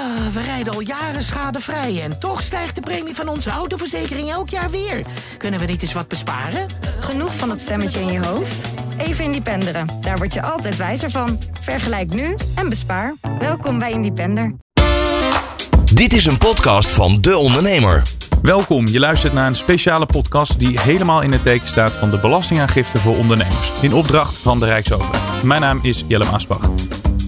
Ah, we rijden al jaren schadevrij en toch stijgt de premie van onze autoverzekering elk jaar weer. Kunnen we niet eens wat besparen? Genoeg van dat stemmetje in je hoofd? Even Independeren. Daar word je altijd wijzer van. Vergelijk nu en bespaar. Welkom bij Independer. Dit is een podcast van De Ondernemer. Welkom, je luistert naar een speciale podcast die helemaal in het teken staat van de belastingaangifte voor ondernemers. In opdracht van de Rijksoverheid. Mijn naam is Jelle Maasbach.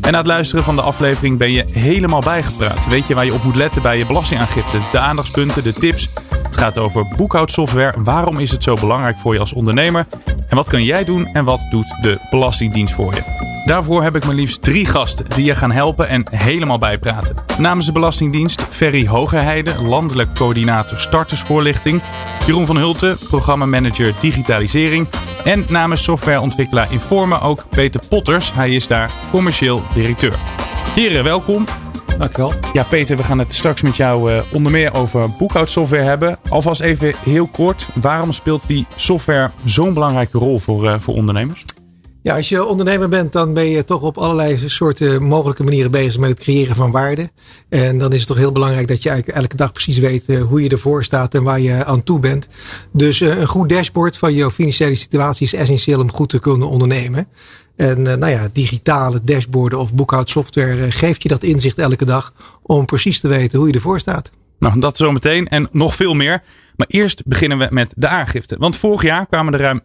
En na het luisteren van de aflevering ben je helemaal bijgepraat. Weet je waar je op moet letten bij je belastingaangifte? De aandachtspunten, de tips. Het gaat over boekhoudsoftware. Waarom is het zo belangrijk voor je als ondernemer? En wat kun jij doen en wat doet de Belastingdienst voor je? Daarvoor heb ik maar liefst drie gasten die je gaan helpen en helemaal bijpraten. Namens de Belastingdienst Ferry Hogerheide, landelijk coördinator startersvoorlichting. Jeroen van Hulten, programmamanager digitalisering. En namens softwareontwikkelaar Informe ook Peter Potters. Hij is daar commercieel directeur. Heren, welkom. Dankjewel. Ja, Peter, we gaan het straks met jou uh, onder meer over boekhoudsoftware hebben. Alvast even heel kort, waarom speelt die software zo'n belangrijke rol voor, uh, voor ondernemers? Ja, als je ondernemer bent, dan ben je toch op allerlei soorten mogelijke manieren bezig met het creëren van waarde. En dan is het toch heel belangrijk dat je eigenlijk elke dag precies weet uh, hoe je ervoor staat en waar je aan toe bent. Dus uh, een goed dashboard van je financiële situatie is essentieel om goed te kunnen ondernemen. En uh, nou ja, digitale dashboarden of boekhoudsoftware geeft je dat inzicht elke dag om precies te weten hoe je ervoor staat. Nou, dat zometeen en nog veel meer. Maar eerst beginnen we met de aangifte. Want vorig jaar kwamen er ruim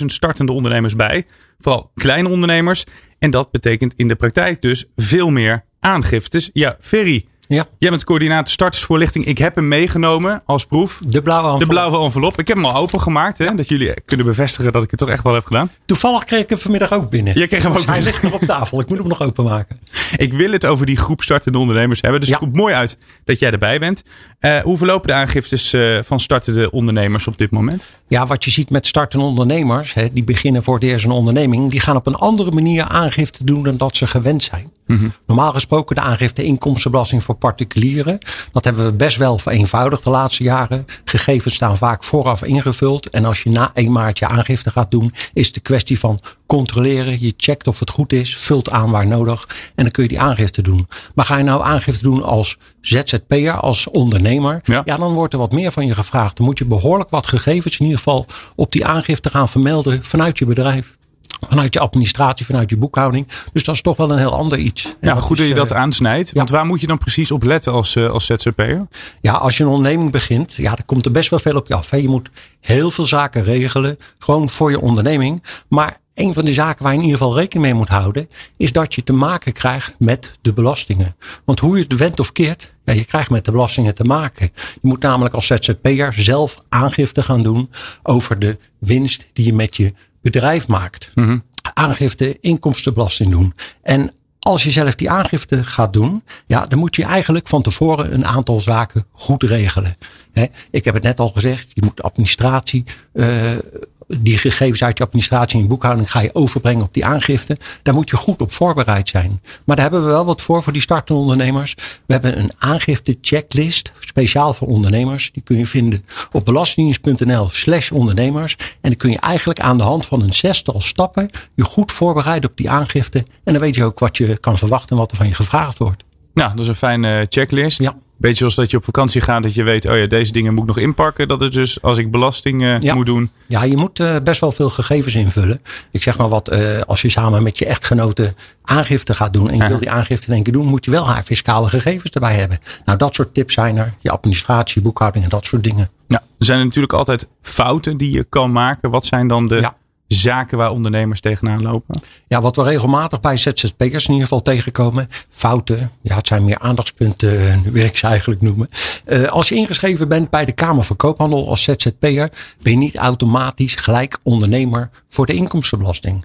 253.000 startende ondernemers bij. Vooral kleine ondernemers. En dat betekent in de praktijk dus veel meer aangiftes. Ja, Ferry. Ja. Jij bent coördinator startersvoorlichting. Ik heb hem meegenomen als proef. De blauwe envelop. De blauwe envelop. Ik heb hem al opengemaakt. Hè, ja. Dat jullie kunnen bevestigen dat ik het toch echt wel heb gedaan. Toevallig kreeg ik hem vanmiddag ook binnen. Je kreeg hem ook dus binnen. Hij ligt nog op tafel. Ik moet hem nog openmaken. Ik wil het over die groep startende ondernemers hebben. Dus Ja. het komt mooi uit dat jij erbij bent. Uh, hoe verlopen de aangiftes uh, van startende ondernemers op dit moment? Ja, wat je ziet met startende ondernemers, hè, die beginnen voor het eerst een onderneming, die gaan op een andere manier aangifte doen dan dat ze gewend zijn. Mhm. Normaal gesproken de aangifte inkomstenbelasting voor particulieren. Dat hebben we best wel vereenvoudigd de laatste jaren. Gegevens staan vaak vooraf ingevuld. En als je na 1 maart je aangifte gaat doen, is het de kwestie van controleren. Je checkt of het goed is, vult aan waar nodig. En dan kun je die aangifte doen. Maar ga je nou aangifte doen als ZZP'er, als ondernemer. Ja. ja, dan wordt er wat meer van je gevraagd. Dan moet je behoorlijk wat gegevens in ieder geval op die aangifte gaan vermelden vanuit je bedrijf. Vanuit je administratie, vanuit je boekhouding. Dus dat is toch wel een heel ander iets. Ja, goed dat je dat eh, aansnijdt. Want waar moet je dan precies op letten als, uh, als ZZP'er? Ja, als je een onderneming begint, ja, dan komt er best wel veel op je af. Hè. Je moet heel veel zaken regelen, gewoon voor je onderneming. Maar een van de zaken waar je in ieder geval rekening mee moet houden, is dat je te maken krijgt met de belastingen. Want hoe je het went of keert, ja, je krijgt met de belastingen te maken. Je moet namelijk als ZZP'er zelf aangifte gaan doen over de winst die je met je bedrijf maakt. Mhm. Aangifte inkomstenbelasting doen. En als je zelf die aangifte gaat doen, ja, dan moet je eigenlijk van tevoren een aantal zaken goed regelen. Ik heb het net al gezegd, je moet administratie, uh, die gegevens uit je administratie en boekhouding ga je overbrengen op die aangifte. Daar moet je goed op voorbereid zijn. Maar daar hebben we wel wat voor voor die startende ondernemers. We hebben een aangifte checklist, speciaal voor ondernemers. Die kun je vinden op belastingdienst.nl slash ondernemers. En dan kun je eigenlijk aan de hand van een zestal stappen je goed voorbereiden op die aangifte. En dan weet je ook wat je kan verwachten en wat er van je gevraagd wordt. Nou, dat is een fijne checklist. Ja. Beetje zoals dat je op vakantie gaat, dat je weet, oh ja, deze dingen moet ik nog inpakken. Dat is dus als ik belasting uh, Ja. moet doen. Ja, je moet uh, best wel veel gegevens invullen. Ik zeg maar wat, uh, als je samen met je echtgenote aangifte gaat doen en je Ja. wil die aangifte in één keer doen, moet je wel haar fiscale gegevens erbij hebben. Nou, dat soort tips zijn er. Je administratie, boekhouding en dat soort dingen. Nou, er zijn natuurlijk altijd fouten die je kan maken. Wat zijn dan de Ja. Zaken waar ondernemers tegenaan lopen? Ja, wat we regelmatig bij ZZP'ers in ieder geval tegenkomen. Fouten, ja, het zijn meer aandachtspunten, eh, wil ik ze eigenlijk noemen. Uh, als je ingeschreven bent bij de Kamer van Koophandel als ZZP'er, ben je niet automatisch gelijk ondernemer voor de inkomstenbelasting.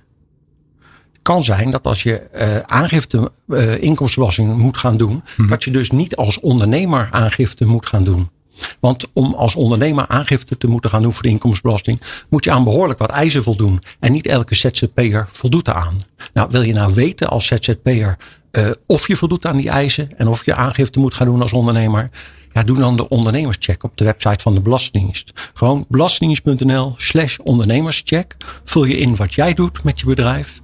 Het kan zijn dat als je uh, aangifte uh, inkomstenbelasting moet gaan doen, Mhm. dat je dus niet als ondernemer aangifte moet gaan doen. Want om als ondernemer aangifte te moeten gaan doen voor de inkomstenbelasting, moet je aan behoorlijk wat eisen voldoen. En niet elke ZZP'er voldoet eraan. Nou, wil je nou weten als ZZP'er uh, of je voldoet aan die eisen en of je aangifte moet gaan doen als ondernemer? Ja, doe dan de ondernemerscheck op de website van de Belastingdienst. Gewoon belastingdienst.nl slash ondernemerscheck. Vul je in wat jij doet met je bedrijf.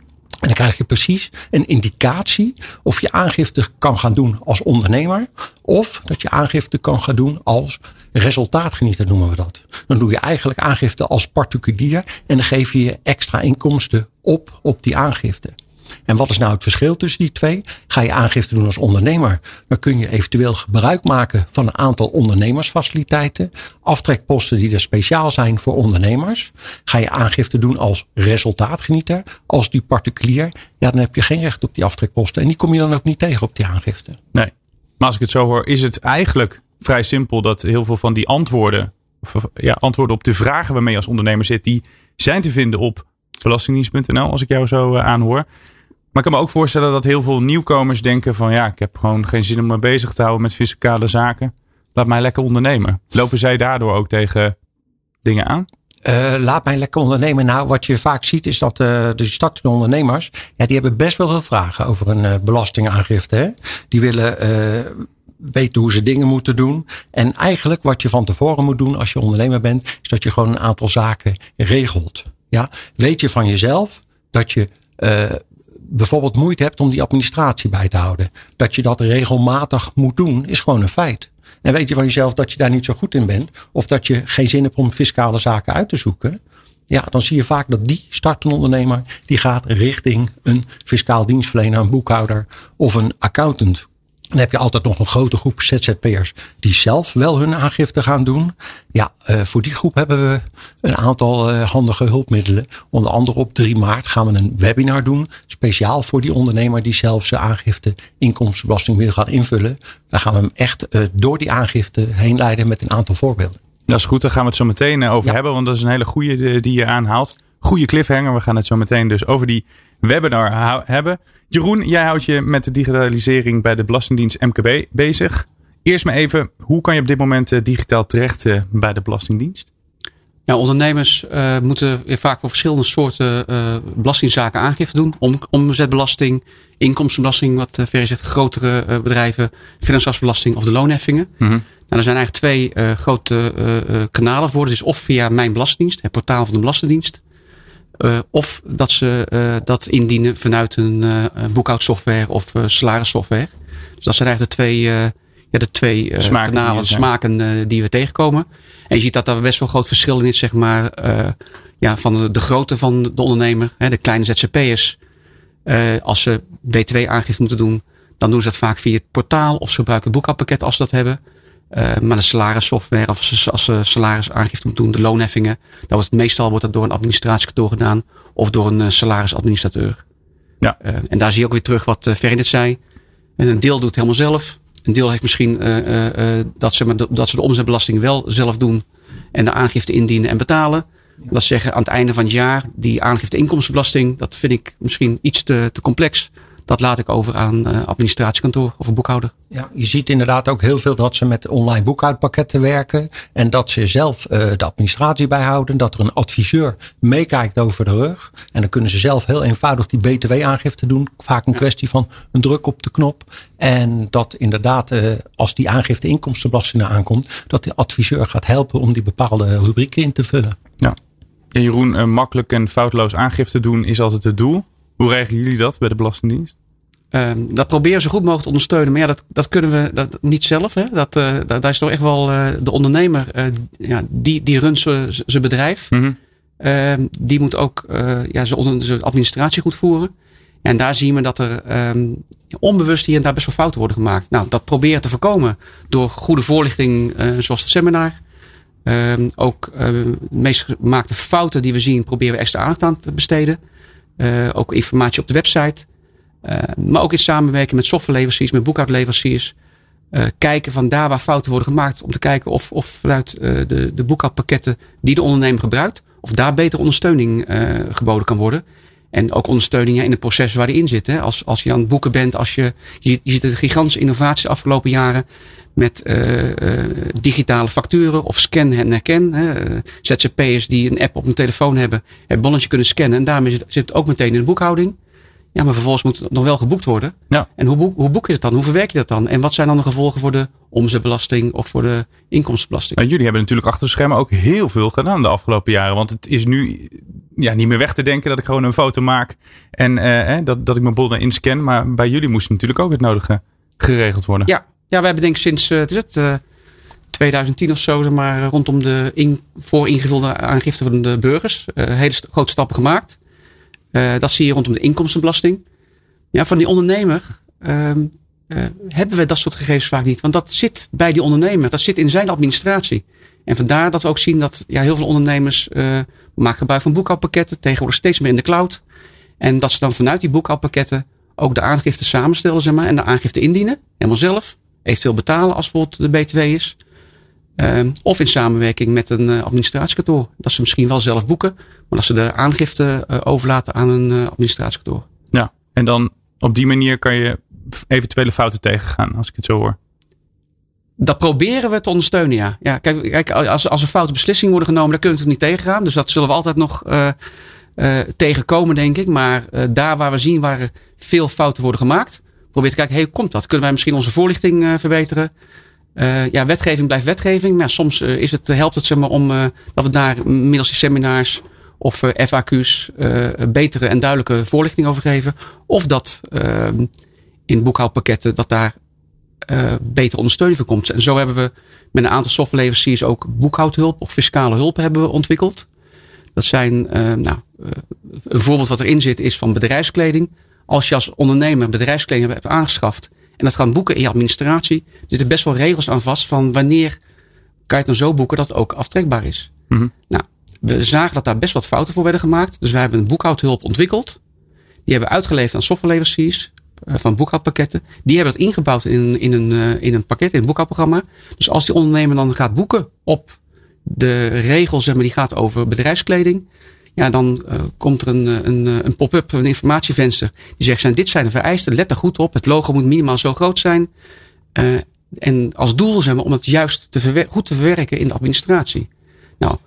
En dan krijg je precies een indicatie of je aangifte kan gaan doen als ondernemer. Of dat je aangifte kan gaan doen als resultaatgenieter noemen we dat. Dan doe je eigenlijk aangifte als particulier en dan geef je je extra inkomsten op op die aangifte. En wat is nou het verschil tussen die twee? Ga je aangifte doen als ondernemer, dan kun je eventueel gebruik maken van een aantal ondernemersfaciliteiten, aftrekposten die er speciaal zijn voor ondernemers. Ga je aangifte doen als resultaatgenieter, als die particulier, ja, dan heb je geen recht op die aftrekposten. En die kom je dan ook niet tegen op die aangifte. Nee. Maar als ik het zo hoor, is het eigenlijk vrij simpel dat heel veel van die antwoorden, of, ja, antwoorden op de vragen waarmee je als ondernemer zit, die zijn te vinden op belastingdienst.nl, als ik jou zo uh, aanhoor. Maar ik kan me ook voorstellen dat heel veel nieuwkomers denken van ja, ik heb gewoon geen zin om me bezig te houden met fiscale zaken. Laat mij lekker ondernemen. Lopen zij daardoor ook tegen dingen aan? Uh, laat mij lekker ondernemen. Nou, wat je vaak ziet is dat uh, de startende ondernemers, ja, die hebben best wel veel vragen over een uh, belastingaangifte. Hè? Die willen weten hoe ze dingen moeten doen. En eigenlijk wat je van tevoren moet doen als je ondernemer bent, is dat je gewoon een aantal zaken regelt. Ja, weet je van jezelf dat je bijvoorbeeld moeite hebt om die administratie bij te houden. Dat je dat regelmatig moet doen, is gewoon een feit. En weet je van jezelf dat je daar niet zo goed in bent, of dat je geen zin hebt om fiscale zaken uit te zoeken. Ja, dan zie je vaak dat die startende ondernemer, die gaat richting een fiscaal dienstverlener, een boekhouder of een accountant. Dan heb je altijd nog een grote groep ZZP'ers die zelf wel hun aangifte gaan doen. Ja, uh, voor die groep hebben we een aantal uh, handige hulpmiddelen. Onder andere op 3 maart gaan we een webinar doen. Speciaal voor die ondernemer die zelf zijn aangifte inkomstenbelasting wil gaan invullen. Daar gaan we hem echt uh, door die aangifte heen leiden met een aantal voorbeelden. Dat is goed, daar gaan we het zo meteen over ja. hebben. Want dat is een hele goede die je aanhaalt. Goede cliffhanger. We gaan het zo meteen dus over die webinar hebben. Jeroen, jij houdt je met de digitalisering bij de Belastingdienst MKB bezig. Eerst maar even, hoe kan je op dit moment uh, digitaal terecht uh, bij de Belastingdienst? Ja, ondernemers uh, moeten weer vaak voor verschillende soorten belastingzaken aangifte doen. Om, omzetbelasting, inkomstenbelasting, wat uh, Ferry zegt, grotere bedrijven, financiële of de loonheffingen. Mm -hmm. Nou, er zijn eigenlijk twee grote kanalen voor. Dat is of via Mijn Belastingdienst, het portaal van de Belastingdienst. Uh, of dat ze uh, dat indienen vanuit een uh, boekhoudsoftware of salarissoftware. Dus dat zijn eigenlijk de twee, ja, de twee smaken kanalen, die smaken die we tegenkomen. En je ziet dat daar best wel groot verschil in is, zeg maar, ja, van de, de grootte van de ondernemer. Hè, de kleine ZZP'ers, als ze btw-aangifte moeten doen, dan doen ze dat vaak via het portaal of ze gebruiken het boekhoudpakket als ze dat hebben. Uh, maar de salarissoftware, of als ze, als ze salarisaangifte moeten doen, de loonheffingen, dan wordt meestal wordt dat door een administratiekantoor gedaan of door een uh, salarisadministrateur. Ja. Uh, en daar zie je ook weer terug wat uh, Ferry net zei. En een deel doet het helemaal zelf. Een deel heeft misschien dat, ze, dat ze de omzetbelasting wel zelf doen en de aangifte indienen en betalen. Dat zeggen aan het einde van het jaar, die aangifte inkomstenbelasting, dat vind ik misschien iets te, te complex dat laat ik over aan uh, administratiekantoor of een boekhouder. Ja, je ziet inderdaad ook heel veel dat ze met online boekhoudpakketten werken. En dat ze zelf uh, de administratie bijhouden. Dat er een adviseur meekijkt over de rug. En dan kunnen ze zelf heel eenvoudig die btw-aangifte doen. Vaak een ja. kwestie van een druk op de knop. En dat inderdaad, uh, als die aangifte inkomstenbelasting aankomt, dat de adviseur gaat helpen om die bepaalde rubrieken in te vullen. Ja. ja Jeroen, makkelijk en foutloos aangifte doen is altijd het doel. Hoe regelen jullie dat bij de Belastingdienst? Uh, dat proberen we zo goed mogelijk te ondersteunen. Maar ja, dat, dat kunnen we dat, niet zelf. Hè? Dat, uh, dat, daar is toch echt wel uh, de ondernemer, ja, die, die runt zijn bedrijf. Mm -hmm. die moet ook ja, zijn administratie goed voeren. En daar zien we dat er um, onbewust hier en daar best wel fouten worden gemaakt. Nou, dat proberen te voorkomen door goede voorlichting, zoals het seminar. Ehm, ook de meest gemaakte fouten die we zien, proberen we extra aandacht aan te besteden. Uh, ook informatie op de website. Uh, maar ook in samenwerking met softwareleveranciers, met boekhoudleveranciers. Uh, kijken van daar waar fouten worden gemaakt. Om te kijken of, of vanuit de, de boekhoudpakketten die de ondernemer gebruikt. Of daar beter ondersteuning geboden kan worden. En ook ondersteuning in het proces waar hij in zit. Hè. Als, als je aan het boeken bent, als je, je, je ziet de gigantische innovaties de afgelopen jaren met uh, uh, digitale facturen of scan en herken. Hè. ZZP'ers die een app op hun telefoon hebben, het bonnetje kunnen scannen. En daarmee zit, zit het ook meteen in de boekhouding. Ja, maar vervolgens moet het nog wel geboekt worden. Ja. En hoe, boek, hoe boek je dat dan? Hoe verwerk je dat dan? En wat zijn dan de gevolgen voor de omzetbelasting of voor de inkomstenbelasting? Nou, jullie hebben natuurlijk achter de schermen ook heel veel gedaan de afgelopen jaren. Want het is nu ja, niet meer weg te denken dat ik gewoon een foto maak en eh, dat, dat ik mijn bonnen inscan. Maar bij jullie moest natuurlijk ook het nodige geregeld worden. Ja, ja we hebben denk ik sinds uh, het, uh, 2010 of zo, zeg maar, rondom de in, voor ingevulde aangifte van de burgers, hele st grote stappen gemaakt. dat zie je rondom de inkomstenbelasting. Ja, van die ondernemer ehm, hebben we dat soort gegevens vaak niet. Want dat zit bij die ondernemer, dat zit in zijn administratie. En vandaar dat we ook zien dat ja, heel veel ondernemers uh, maken gebruik van boekhoudpakketten. Tegenwoordig steeds meer in de cloud. En dat ze dan vanuit die boekhoudpakketten ook de aangifte samenstellen zeg maar, en de aangifte indienen. Helemaal zelf. Eventueel betalen als bijvoorbeeld de BTW is. Uh, of in samenwerking met een uh, administratiekantoor. Dat ze misschien wel zelf boeken. Maar dat ze de aangifte uh, overlaten aan een administratiekantoor. Ja, en dan op die manier kan je eventuele fouten tegengaan. Als ik het zo hoor dat proberen we te ondersteunen, ja. ja kijk, kijk als, als er foute beslissingen worden genomen, dan kunnen we het niet tegengaan. Dus dat zullen we altijd nog uh, uh, tegenkomen, denk ik. Maar uh, daar waar we zien waar er veel fouten worden gemaakt, probeer te kijken, hoe komt dat? Kunnen wij misschien onze voorlichting verbeteren? ja, wetgeving blijft wetgeving. Maar soms is het, helpt het zeg maar, om dat we daar middels die seminars of FAQ's betere en duidelijke voorlichting over geven. Of dat in boekhoudpakketten, dat daar betere ondersteuning voor komt. En zo hebben we met een aantal softwareleveranciers ook boekhoudhulp of fiscale hulp hebben we ontwikkeld. Dat zijn, nou, een voorbeeld wat erin zit is van bedrijfskleding. Als je als ondernemer bedrijfskleding hebt aangeschaft en dat gaat boeken in je administratie, zitten best wel regels aan vast van wanneer kan je het dan zo boeken dat het ook aftrekbaar is. Mm -hmm. Nou, we zagen dat daar best wat fouten voor werden gemaakt. Dus wij hebben een boekhoudhulp ontwikkeld. Die hebben we uitgeleverd aan softwareleveranciers. Eh, van boekhoudpakketten. Die hebben dat ingebouwd in, in, een, uh, in een pakket, in een boekhoudprogramma. Dus als die ondernemer dan gaat boeken op de regel, zeg maar, die gaat over bedrijfskleding. Ja, dan uh, komt er een, een, een pop-up, een informatievenster. Die zegt, zijn, dit zijn de vereisten, let er goed op. Het logo moet minimaal zo groot zijn. en als doel zeg maar, om het juist te goed te verwerken in de administratie. Nou,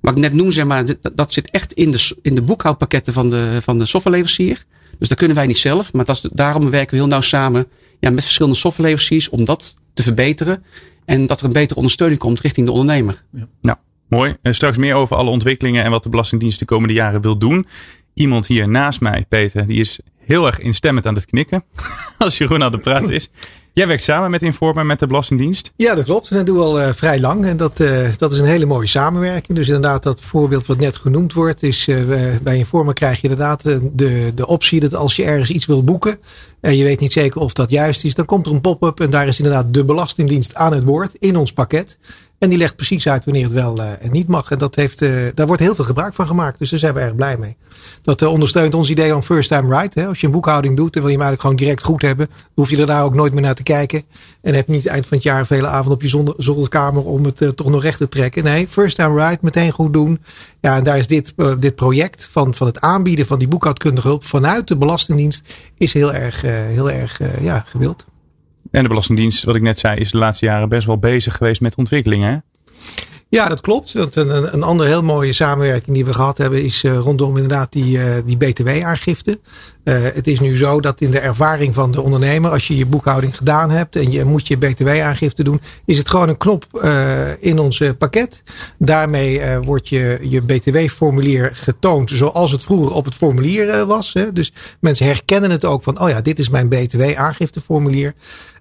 wat ik net noem, zeg maar, dat zit echt in de, in de boekhoudpakketten van de, van de softwareleverancier. Dus dat kunnen wij niet zelf. Maar dat is, daarom werken we heel nauw samen ja, met verschillende softwareleveranciers om dat te verbeteren. En dat er een betere ondersteuning komt richting de ondernemer. Ja. Nou, mooi. En straks meer over alle ontwikkelingen en wat de Belastingdienst de komende jaren wil doen. Iemand hier naast mij, Peter, die is heel erg instemmend aan het knikken. Als Jeroen aan de praat is. Jij werkt samen met Informa met de Belastingdienst? Ja, dat klopt. Dat doen we al uh, vrij lang. En dat, uh, dat is een hele mooie samenwerking. Dus inderdaad, dat voorbeeld wat net genoemd wordt, is uh, bij Informa krijg je inderdaad de, de optie dat als je ergens iets wil boeken en je weet niet zeker of dat juist is, dan komt er een pop-up en daar is inderdaad de Belastingdienst aan het woord in ons pakket. En die legt precies uit wanneer het wel uh, en niet mag. En dat heeft, uh, daar wordt heel veel gebruik van gemaakt. Dus daar zijn we erg blij mee. Dat uh, ondersteunt ons idee van first time right. Hè. Als je een boekhouding doet, dan wil je hem eigenlijk gewoon direct goed hebben. Dan hoef je er daar ook nooit meer naar te kijken. En heb niet eind van het jaar vele avond op je zolderkamer om het toch nog recht te trekken. Nee, first time right, meteen goed doen. Ja, en daar is dit, dit project van, van het aanbieden van die boekhoudkundige hulp vanuit de Belastingdienst is heel erg, heel erg ja, gewild. En de Belastingdienst, wat ik net zei, is de laatste jaren best wel bezig geweest met ontwikkelingen. Ja, dat klopt. Een, een andere heel mooie samenwerking die we gehad hebben is uh, rondom inderdaad die, uh, die BTW-aangifte. Uh, het is nu zo dat in de ervaring van de ondernemer, als je je boekhouding gedaan hebt en je moet je BTW-aangifte doen, is het gewoon een knop in ons pakket. Daarmee wordt je, je BTW-formulier getoond zoals het vroeger op het formulier was. Hè. Dus mensen herkennen het ook van, oh ja, dit is mijn BTW-aangifteformulier.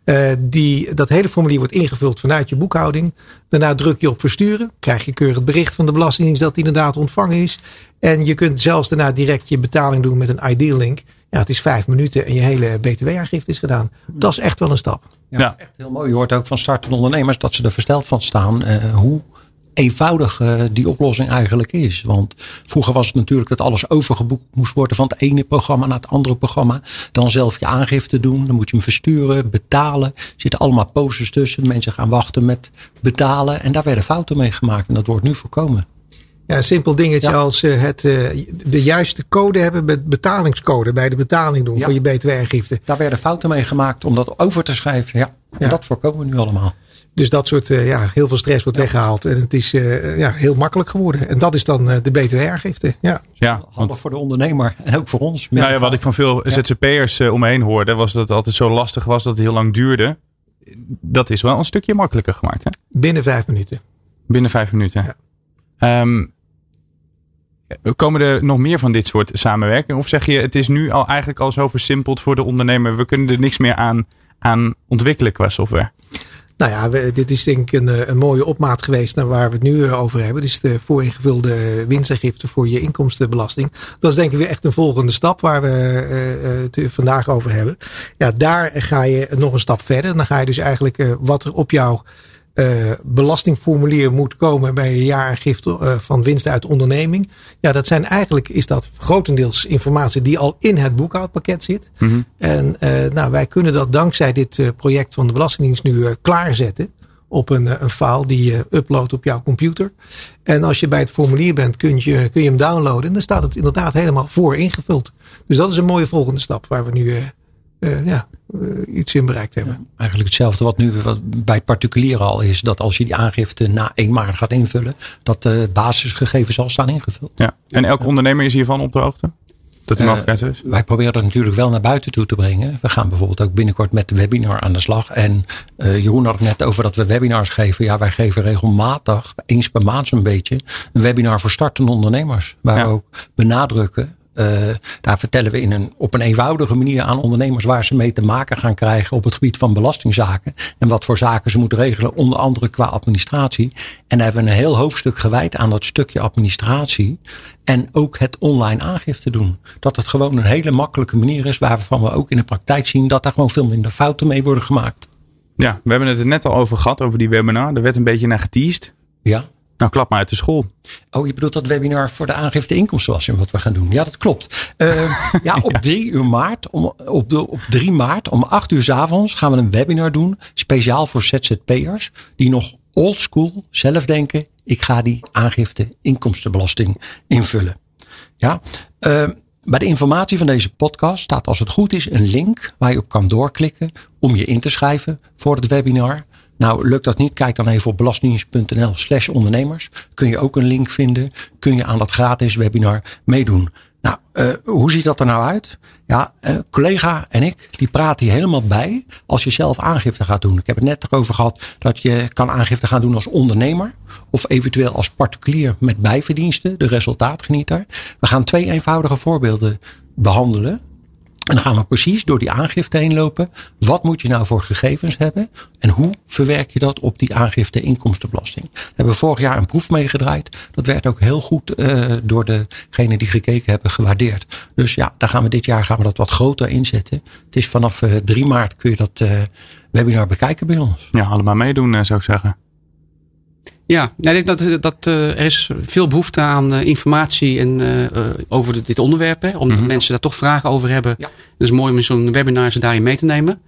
Uh, die, dat hele formulier wordt ingevuld vanuit je boekhouding. Daarna druk je op versturen. Krijg je keurig het bericht van de Belastingdienst dat die inderdaad ontvangen is. En je kunt zelfs daarna direct je betaling doen met een ideal link. Ja, het is vijf minuten en je hele btw-aangifte is gedaan. Dat is echt wel een stap. Ja, ja. echt heel mooi. Je hoort ook van startende ondernemers dat ze er versteld van staan. Uh, hoe eenvoudig uh, die oplossing eigenlijk is. Want vroeger was het natuurlijk dat alles overgeboekt moest worden van het ene programma naar het andere programma. Dan zelf je aangifte doen, dan moet je hem versturen, betalen. Er zitten allemaal posters tussen. Mensen gaan wachten met betalen. En daar werden fouten mee gemaakt. En dat wordt nu voorkomen. Ja, een simpel dingetje ja. als uh, het, uh, de juiste code hebben met betalingscode bij de betaling doen ja. voor je btw-aangifte. Daar werden fouten mee gemaakt om dat over te schrijven. Ja, en dat voorkomen we nu allemaal. Dus dat soort, uh, ja, heel veel stress wordt ja. weggehaald. En het is uh, ja, heel makkelijk geworden. En dat is dan uh, de BTW-aangifte. Ja, ja handig voor de ondernemer en ook voor ons. Nou ja, wat ik van veel ZZP'ers om me heen hoorde, was dat het altijd zo lastig was dat het heel lang duurde. Dat is wel een stukje makkelijker gemaakt. Hè? Binnen vijf minuten. Binnen vijf minuten. Ja. Um, komen er nog meer van dit soort samenwerking? Of zeg je, het is nu al eigenlijk al zo versimpeld voor de ondernemer, we kunnen er niks meer aan, aan ontwikkelen qua software? Nou ja, dit is denk ik een, eh, een, mooie opmaat geweest naar waar we het nu eh, over hebben. Dus de vooringevulde winstaangifte voor je inkomstenbelasting. Dat is denk ik weer echt een volgende stap waar we het vandaag over hebben. Ja, daar ga je nog een stap verder. Dan ga je dus eigenlijk wat er op jouw uh, belastingformulier moet komen bij je jaaraangifte uh, van winst uit onderneming. Ja, dat zijn eigenlijk is dat grotendeels informatie die al in het boekhoudpakket zit. Mm -hmm. En uh, nou, wij kunnen dat dankzij dit project van de Belastingdienst nu klaarzetten op een, een file die je uploadt op jouw computer. En als je bij het formulier bent, kun je, kun je hem downloaden. En dan staat het inderdaad helemaal voor ingevuld. Dus dat is een mooie volgende stap waar we nu uh, ja, uh, iets in bereikt hebben. Ja, eigenlijk hetzelfde wat nu wat bij particulieren al is. Dat als je die aangifte na 1 maart gaat invullen. Dat de basisgegevens al staan ingevuld. Ja. En elke ondernemer is hiervan op de hoogte? Dat die mogelijkheid is? Uh, wij proberen dat natuurlijk wel naar buiten toe te brengen. We gaan bijvoorbeeld ook binnenkort met de webinar aan de slag. En uh, Jeroen had het net over dat we webinars geven. Ja, wij geven regelmatig, eens per maand zo'n beetje, een webinar voor startende ondernemers. Waar ja. we ook benadrukken uh, daar vertellen we in een, op een eenvoudige manier aan ondernemers waar ze mee te maken gaan krijgen op het gebied van belastingzaken. En wat voor zaken ze moeten regelen, onder andere qua administratie. En daar hebben we een heel hoofdstuk gewijd aan dat stukje administratie. En ook het online aangifte doen. Dat het gewoon een hele makkelijke manier is waarvan we ook in de praktijk zien dat daar gewoon veel minder fouten mee worden gemaakt. Ja, we hebben het er net al over gehad, over die webinar. Er werd een beetje naar geteased. Ja. Nou, klap maar uit de school. Oh, je bedoelt dat webinar voor de aangifte inkomstenbelasting wat we gaan doen. Ja, dat klopt. Uh, ja, op 3 uur maart, om, op, de, op 3 maart om 8 uur s avonds gaan we een webinar doen. Speciaal voor ZZP'ers die nog oldschool zelf denken. Ik ga die aangifte inkomstenbelasting invullen. Ja, uh, bij de informatie van deze podcast staat als het goed is een link waar je op kan doorklikken om je in te schrijven voor het webinar. Nou, lukt dat niet? Kijk dan even op belastingdienst.nl slash ondernemers. Kun je ook een link vinden. Kun je aan dat gratis webinar meedoen. Nou, uh, hoe ziet dat er nou uit? Ja, uh, collega en ik, die praten hier helemaal bij als je zelf aangifte gaat doen. Ik heb het net erover gehad dat je kan aangifte gaan doen als ondernemer. Of eventueel als particulier met bijverdiensten, de resultaatgenieter. We gaan twee eenvoudige voorbeelden behandelen. En dan gaan we precies door die aangifte heen lopen. Wat moet je nou voor gegevens hebben? En hoe verwerk je dat op die aangifte inkomstenbelasting? Daar hebben we vorig jaar een proef mee gedraaid. Dat werd ook heel goed uh, door degenen die gekeken hebben gewaardeerd. Dus ja, daar gaan we dit jaar gaan we dat wat groter inzetten. Het is vanaf uh, 3 maart kun je dat uh, webinar bekijken bij ons. Ja, allemaal meedoen zou ik zeggen. Ja, ik denk dat, dat uh, er is veel behoefte aan uh, informatie en, uh, over de, dit onderwerp. Hè, omdat mm-hmm. mensen daar toch vragen over hebben. Ja. Het is mooi om in zo'n webinar ze daarin mee te nemen.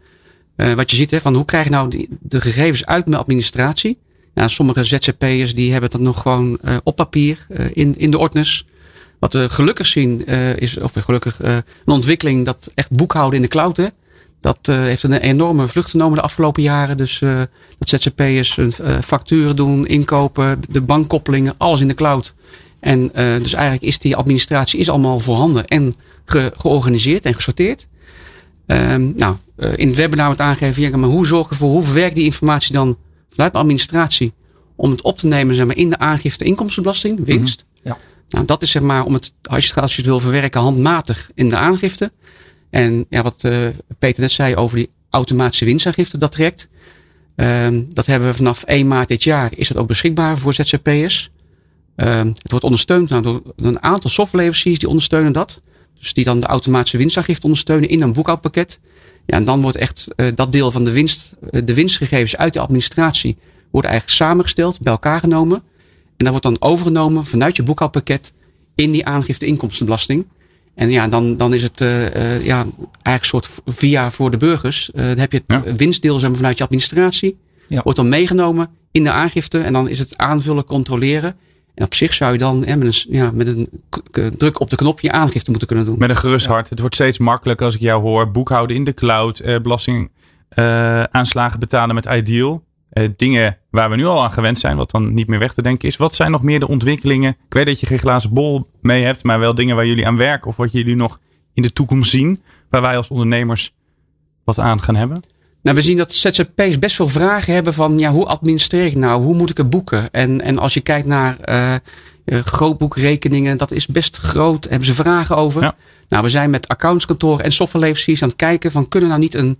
wat je ziet, hè, van hoe krijg je nou die, de gegevens uit mijn administratie? Nou, sommige ZZP'ers die hebben dat nog gewoon op papier in, in de ordners. Wat we gelukkig zien is, of gelukkig een ontwikkeling dat echt boekhouden in de cloud. Hè, dat uh, heeft een enorme vlucht genomen de afgelopen jaren. Dus uh, dat ZZP'ers hun uh, facturen doen, inkopen, de bankkoppelingen, alles in de cloud. En dus eigenlijk is die administratie is allemaal voorhanden en ge georganiseerd en gesorteerd. Um, nou, in het webinar wordt aangegeven, ja, maar hoe zorg je ervoor, hoe verwerk die informatie dan vanuit de administratie om het op te nemen zeg maar, in de aangifte inkomstenbelasting, winst. Mm -hmm. ja. Nou, dat is zeg maar om het, als je, als je het wil verwerken, handmatig in de aangifte. En ja, wat uh, Peter net zei over die automatische winstaangifte, dat traject. Um, dat hebben we vanaf 1 maart dit jaar, is dat ook beschikbaar voor ZZP'ers. Um, het wordt ondersteund nou, door een aantal softwareleveranciers die ondersteunen dat. Dus die dan de automatische winstaangifte ondersteunen in een boekhoudpakket. Ja, en dan wordt echt uh, dat deel van de winst, uh, de winstgegevens uit de administratie, wordt eigenlijk samengesteld, bij elkaar genomen. En dat wordt dan overgenomen vanuit je boekhoudpakket in die aangifte inkomstenbelasting. En ja, dan, dan is het uh, ja, eigenlijk een soort via voor de burgers. Uh, dan heb je het ja. winstdeel zeg maar, vanuit je administratie. Ja. Wordt dan meegenomen in de aangifte. En dan is het aanvullen, controleren. En op zich zou je dan hè, met, een, ja, met een druk op de knop je aangifte moeten kunnen doen. Met een gerust hart. Het wordt steeds makkelijker als ik jou hoor. Boekhouden in de cloud. belasting aanslagen betalen met Ideal. Uh, dingen waar we nu al aan gewend zijn, wat dan niet meer weg te denken is. Wat zijn nog meer de ontwikkelingen? Ik weet dat je geen glazen bol mee hebt, maar wel dingen waar jullie aan werken of wat jullie nog in de toekomst zien, waar wij als ondernemers wat aan gaan hebben? Nou, we zien dat ZZP's best veel vragen hebben van ja, hoe administreer ik nou? Hoe moet ik het boeken? En, en als je kijkt naar uh, Uh, grootboekrekeningen, dat is best groot. Daar hebben ze vragen over. Ja. Nou, we zijn met accountskantoren en softwareleveranciers aan het kijken van kunnen we nou niet een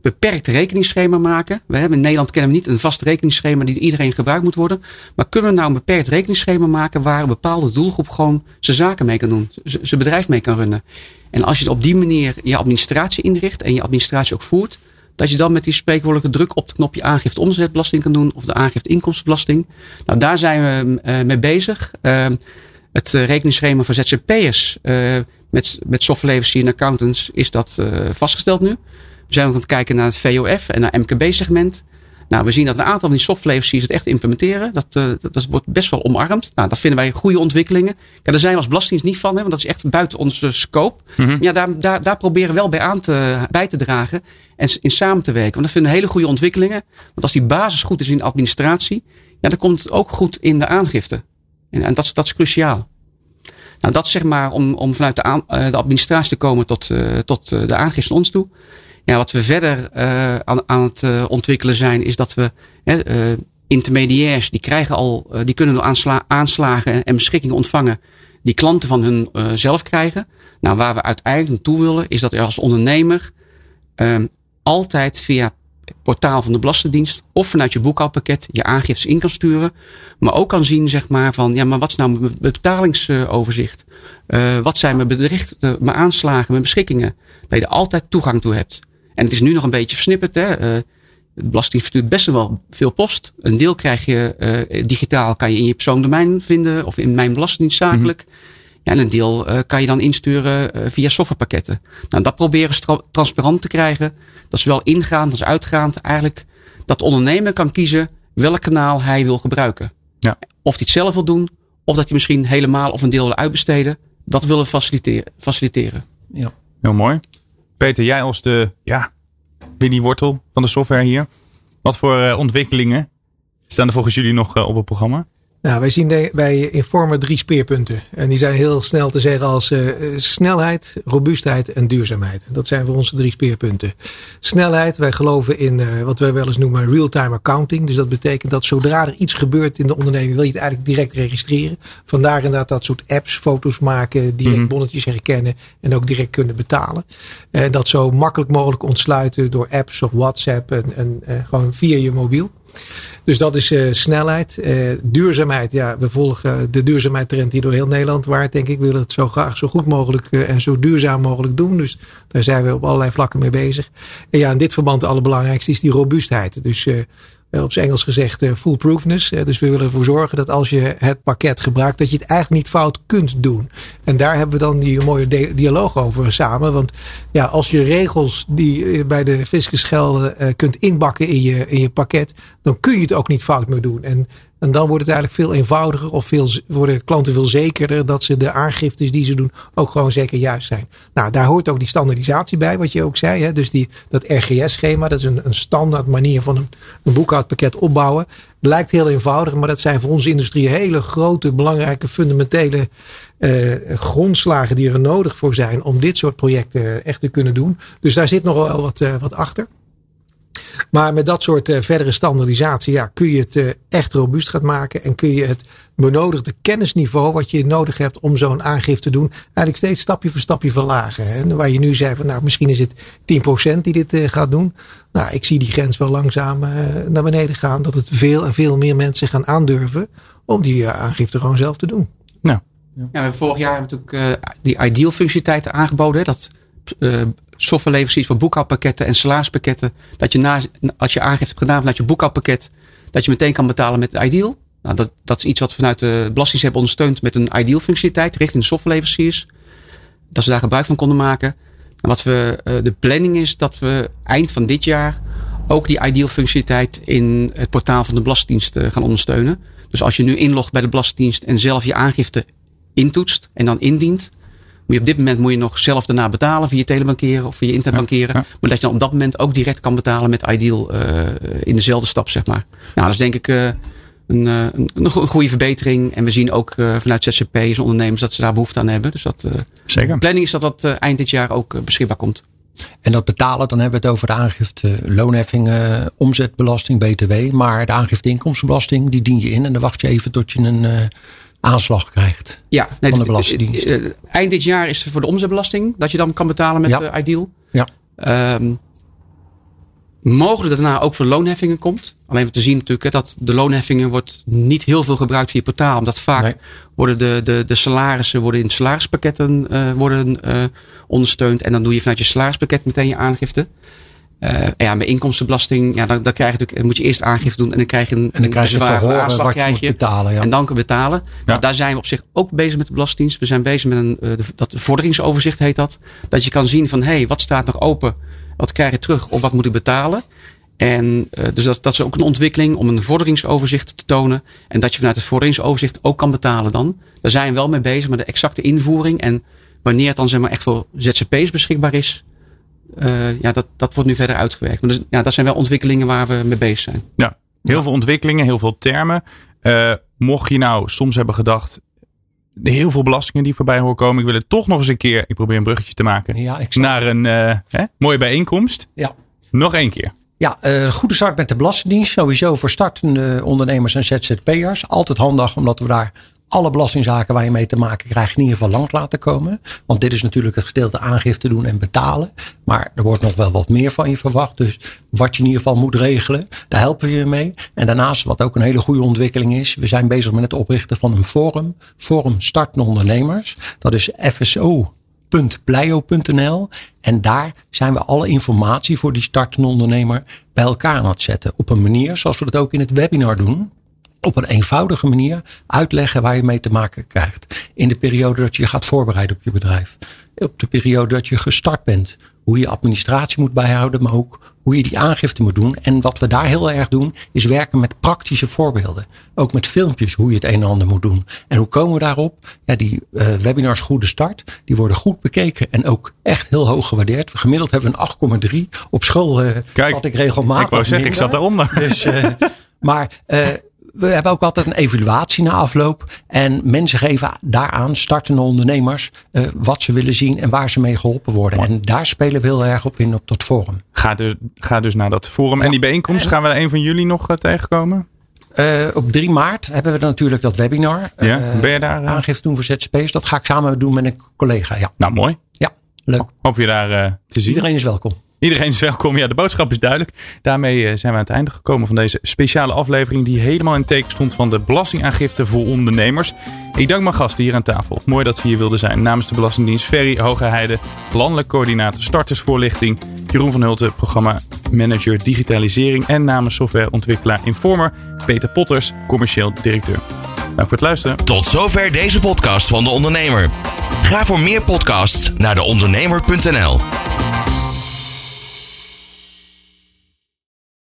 beperkt rekeningsschema maken. We hebben in Nederland kennen we niet een vast rekeningsschema die iedereen gebruikt moet worden. Maar kunnen we nou een beperkt rekeningsschema maken waar een bepaalde doelgroep gewoon zijn zaken mee kan doen. Zijn bedrijf mee kan runnen. En als je op die manier je administratie inricht en je administratie ook voert. Dat je dan met die spreekwoordelijke druk op het knopje aangifte omzetbelasting kan doen. Of de aangifte inkomstenbelasting. Nou, daar zijn we uh, mee bezig. Uh, het rekeningsschema voor ZZP'ers uh, met, met softwareleveranciers en accountants is dat vastgesteld nu. We zijn ook aan het kijken naar het VOF en naar MKB-segment. Nou, we zien dat een aantal van die softwareleveranciers het echt implementeren. Dat, uh, dat, dat, wordt best wel omarmd. Nou, dat vinden wij goede ontwikkelingen. Ja, daar zijn we als Belastingdienst niet van, hè, want dat is echt buiten onze scope. Mm -hmm. Ja, daar, daar, daar proberen we wel bij aan te, bij te dragen en in samen te werken. Want dat vinden we hele goede ontwikkelingen. Want als die basis goed is in de administratie, ja, dan komt het ook goed in de aangifte. En, en dat, is, dat is cruciaal. Nou, dat zeg maar om, om vanuit de, aan, de administratie te komen tot, uh, tot de aangifte ons toe. Ja, wat we verder uh, aan, aan, het uh, ontwikkelen zijn, is dat we uh, intermediairs, die krijgen al, die kunnen door aansla aanslagen en beschikkingen ontvangen, die klanten van hun zelf krijgen. Nou, waar we uiteindelijk naartoe willen, is dat je als ondernemer altijd via het portaal van de Belastingdienst of vanuit je boekhoudpakket je aangiftes in kan sturen. Maar ook kan zien, zeg maar, van ja, maar wat is nou mijn betalingsoverzicht? wat zijn mijn berichten, mijn aanslagen, mijn beschikkingen? Dat je er altijd toegang toe hebt. En het is nu nog een beetje versnipperd. Hè? Uh, de belasting verstuurt best wel veel post. Een deel krijg je uh, digitaal, kan je in je persoondomein vinden of in mijn belastingdienst zakelijk. Mm -hmm. ja, en een deel uh, kan je dan insturen via softwarepakketten. Nou, dat proberen we transparant te krijgen. Dat zowel ingaand als uitgaand eigenlijk dat de ondernemer kan kiezen welk kanaal hij wil gebruiken. Ja. Of hij het zelf wil doen, of dat hij misschien helemaal of een deel wil uitbesteden. Dat willen we faciliteren. faciliteren. Ja. Heel mooi. Peter, jij als de ja, Winnie Wortel van de software hier. Wat voor uh, ontwikkelingen staan er volgens jullie nog uh, op het programma? Nou, wij zien de, bij Informer drie speerpunten. En die zijn heel snel te zeggen als uh, snelheid, robuustheid en duurzaamheid. Dat zijn voor ons de drie speerpunten. Snelheid, wij geloven in uh, wat wij wel eens noemen real-time accounting. Dus dat betekent dat zodra er iets gebeurt in de onderneming, wil je het eigenlijk direct registreren. Vandaar inderdaad dat soort apps, foto's maken, direct mm -hmm. bonnetjes herkennen en ook direct kunnen betalen. En dat zo makkelijk mogelijk ontsluiten door apps of WhatsApp en, en uh, gewoon via je mobiel. Dus dat is uh, snelheid. Uh, duurzaamheid, ja, we volgen de duurzaamheidstrend die door heel Nederland waart, denk ik. We willen het zo graag zo goed mogelijk en zo duurzaam mogelijk doen. Dus daar zijn we op allerlei vlakken mee bezig. En ja, in dit verband het allerbelangrijkste is die robuustheid. Dus op zijn Engels gezegd uh, foolproofness. Uh, dus we willen ervoor zorgen dat als je het pakket gebruikt, dat je het eigenlijk niet fout kunt doen. En daar hebben we dan die mooie dialoog over samen. Want ja, als je regels die bij de fiscus gelden kunt inbakken in je, in je pakket, dan kun je het ook niet fout meer doen. En en dan wordt het eigenlijk veel eenvoudiger of veel, worden klanten veel zekerder dat ze de aangiftes die ze doen ook gewoon zeker juist zijn. Nou, daar hoort ook die standaardisatie bij, wat je ook zei. Hè? Dus die, dat RGS-schema, dat is een, een standaard manier van een, boekhoudpakket opbouwen. Lijkt heel eenvoudig, maar dat zijn voor onze industrie hele grote, belangrijke, fundamentele uh, grondslagen die er nodig voor zijn om dit soort projecten echt te kunnen doen. Dus daar zit nog wel wat, uh, wat achter. Maar met dat soort uh, verdere standaardisatie ja, kun je het uh, echt robuust gaan maken. En kun je het benodigde kennisniveau wat je nodig hebt om zo'n aangifte te doen. Eigenlijk steeds stapje voor stapje verlagen. Hè. Waar je nu zei van nou misschien is het 10% die dit uh, gaat doen. Nou ik zie die grens wel langzaam naar beneden gaan. Dat het veel en veel meer mensen gaan aandurven om die aangifte gewoon zelf te doen. Nou. Ja, we hebben vorig jaar natuurlijk die ideal functionaliteiten aangeboden. Dat softwareleveranciers voor boekhoudpakketten en salarispakketten. Dat je na, als je aangifte hebt gedaan vanuit je boekhoudpakket, dat je meteen kan betalen met Ideal. Nou, dat, dat is iets wat we vanuit de Belastingdienst hebben ondersteund met een Ideal functionaliteit richting softwareleveranciers. Dat ze daar gebruik van konden maken. En wat we, uh, de planning is dat we eind van dit jaar ook die Ideal functionaliteit in het portaal van de Belastingdienst uh, gaan ondersteunen. Dus als je nu inlogt bij de Belastingdienst en zelf je aangifte intoetst en dan indient, je op dit moment moet je nog zelf daarna betalen via telebankeren of via internetbankeren. Ja, ja. Maar dat je dan op dat moment ook direct kan betalen met Ideal uh, in dezelfde stap, zeg maar. Nou, dat is denk ik uh, een, een, een, goede verbetering. En we zien ook uh, vanuit ZZP's ondernemers dat ze daar behoefte aan hebben. Dus dat, Zeker. De planning is dat dat eind dit jaar ook beschikbaar komt. En dat betalen, dan hebben we het over de aangifte loonheffing, omzetbelasting, BTW. Maar de aangifte inkomstenbelasting, die dien je in. En dan wacht je even tot je een aanslag krijgt. Ja, nee, Van de Belastingdienst. eh, eind dit jaar is er voor de omzetbelasting dat je dan kan betalen met Ja. Ideal. Ja. Ehm, mogelijk dat daarna ook voor loonheffingen komt. Alleen om te zien natuurlijk hè, dat de loonheffingen wordt niet heel veel gebruikt via portaal. Omdat vaak Nee. worden de, de, de salarissen worden in salarispakketten eh, worden, eh, ondersteund. En dan doe je vanuit je salarispakket meteen je aangifte. Eh, en ja, met inkomstenbelasting, ja, dan, dan krijg je natuurlijk, dan moet je eerst aangifte doen en dan krijg je een, En dan krijg je horen aanslag wat je betalen. Ja. en dan we betalen. Nou, daar zijn we op zich ook bezig met de Belastingdienst. We zijn bezig met een eh, de- dat vorderingsoverzicht heet dat. Dat je kan zien van hé, hey, wat staat nog open? Wat krijg je terug of wat moet ik betalen? En eh, dus dat, dat is ook een ontwikkeling om een vorderingsoverzicht te tonen. En dat je vanuit het vorderingsoverzicht ook kan betalen dan. Daar zijn we wel mee bezig, maar de exacte invoering en wanneer het dan zeg maar echt voor ZZP's beschikbaar is. Eh, ja, dat, dat wordt nu verder uitgewerkt. Maar dus, ja, dat zijn wel ontwikkelingen waar we mee bezig zijn. Ja, heel veel ontwikkelingen, heel veel termen. Eh, mocht je nou soms hebben gedacht, heel veel belastingen die voorbij horen komen. Ik wil het toch nog eens een keer, ik probeer een bruggetje te maken, Ja, naar een eh, hè, mooie bijeenkomst. Ja. Nog één keer. Ja, eh, goede start met de Belastingdienst. Sowieso voor startende ondernemers en ZZP'ers. Altijd handig, omdat we daar alle belastingzaken waar je mee te maken krijgt in ieder geval langs laten komen. Want dit is natuurlijk het gedeelte aangifte doen en betalen. Maar er wordt nog wel wat meer van je verwacht. Dus wat je in ieder geval moet regelen, daar helpen we je mee. En daarnaast, wat ook een hele goede ontwikkeling is. We zijn bezig met het oprichten van een forum. Forum Startende Ondernemers. Dat is FSO www.pleio.nl. En daar zijn we alle informatie voor die startende ondernemer bij elkaar aan het zetten. Op een manier zoals we dat ook in het webinar doen. Op een eenvoudige manier uitleggen waar je mee te maken krijgt. In de periode dat je je gaat voorbereiden op je bedrijf. Op de periode dat je gestart bent. Hoe je administratie moet bijhouden, maar ook hoe je die aangifte moet doen. En wat we daar heel erg doen, is werken met praktische voorbeelden. Ook met filmpjes, hoe je het een en ander moet doen. En hoe komen we daarop? Ja, die eh, webinars Goede Start, die worden goed bekeken en ook echt heel hoog gewaardeerd. Gemiddeld hebben we een 8,3. Op school eh Kijk, zat ik regelmatig ik wou zeggen, ik zat daaronder. Dus, eh, maar eh, we hebben ook altijd een evaluatie na afloop. En mensen geven daaraan, startende ondernemers, eh, wat ze willen zien en waar ze mee geholpen worden. En daar spelen we heel erg op in op dat forum. Ga dus, ga dus naar dat forum. En die bijeenkomst, gaan we er een van jullie nog eh, tegenkomen? Eh, op 3 maart hebben we dan natuurlijk dat webinar. Ja, ben je daar? aangifte doen voor ZZP's. Dat ga ik samen doen met een collega. Ja, Nou, mooi. ja leuk. Hoop je daar te zien. Iedereen is welkom. Iedereen is welkom. Ja, de boodschap is duidelijk. Daarmee eh, zijn we aan het einde gekomen van deze speciale aflevering. Die helemaal in teken stond van de belastingaangifte voor ondernemers. Ik dank mijn gasten hier aan tafel. Mooi dat ze hier wilden zijn. Namens de Belastingdienst Ferry Hogeheide, landelijk coördinator startersvoorlichting. Jeroen van Hulten, programma manager digitalisering. En namens softwareontwikkelaar Informer, Peter Potters, commercieel directeur. Dank voor het luisteren. Tot zover deze podcast van De Ondernemer. Ga voor meer podcasts naar deondernemer.nl.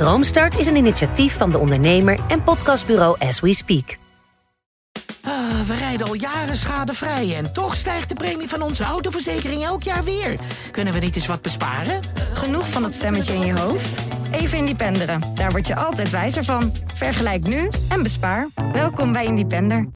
Droomstart is een initiatief van de ondernemer en podcastbureau As We Speak. Ah, we rijden al jaren schadevrij en toch stijgt de premie van onze autoverzekering elk jaar weer. Kunnen we niet eens wat besparen? Genoeg van dat stemmetje in je hoofd? Even Independeren. Daar word je altijd wijzer van. Vergelijk nu en bespaar. Welkom bij Independer.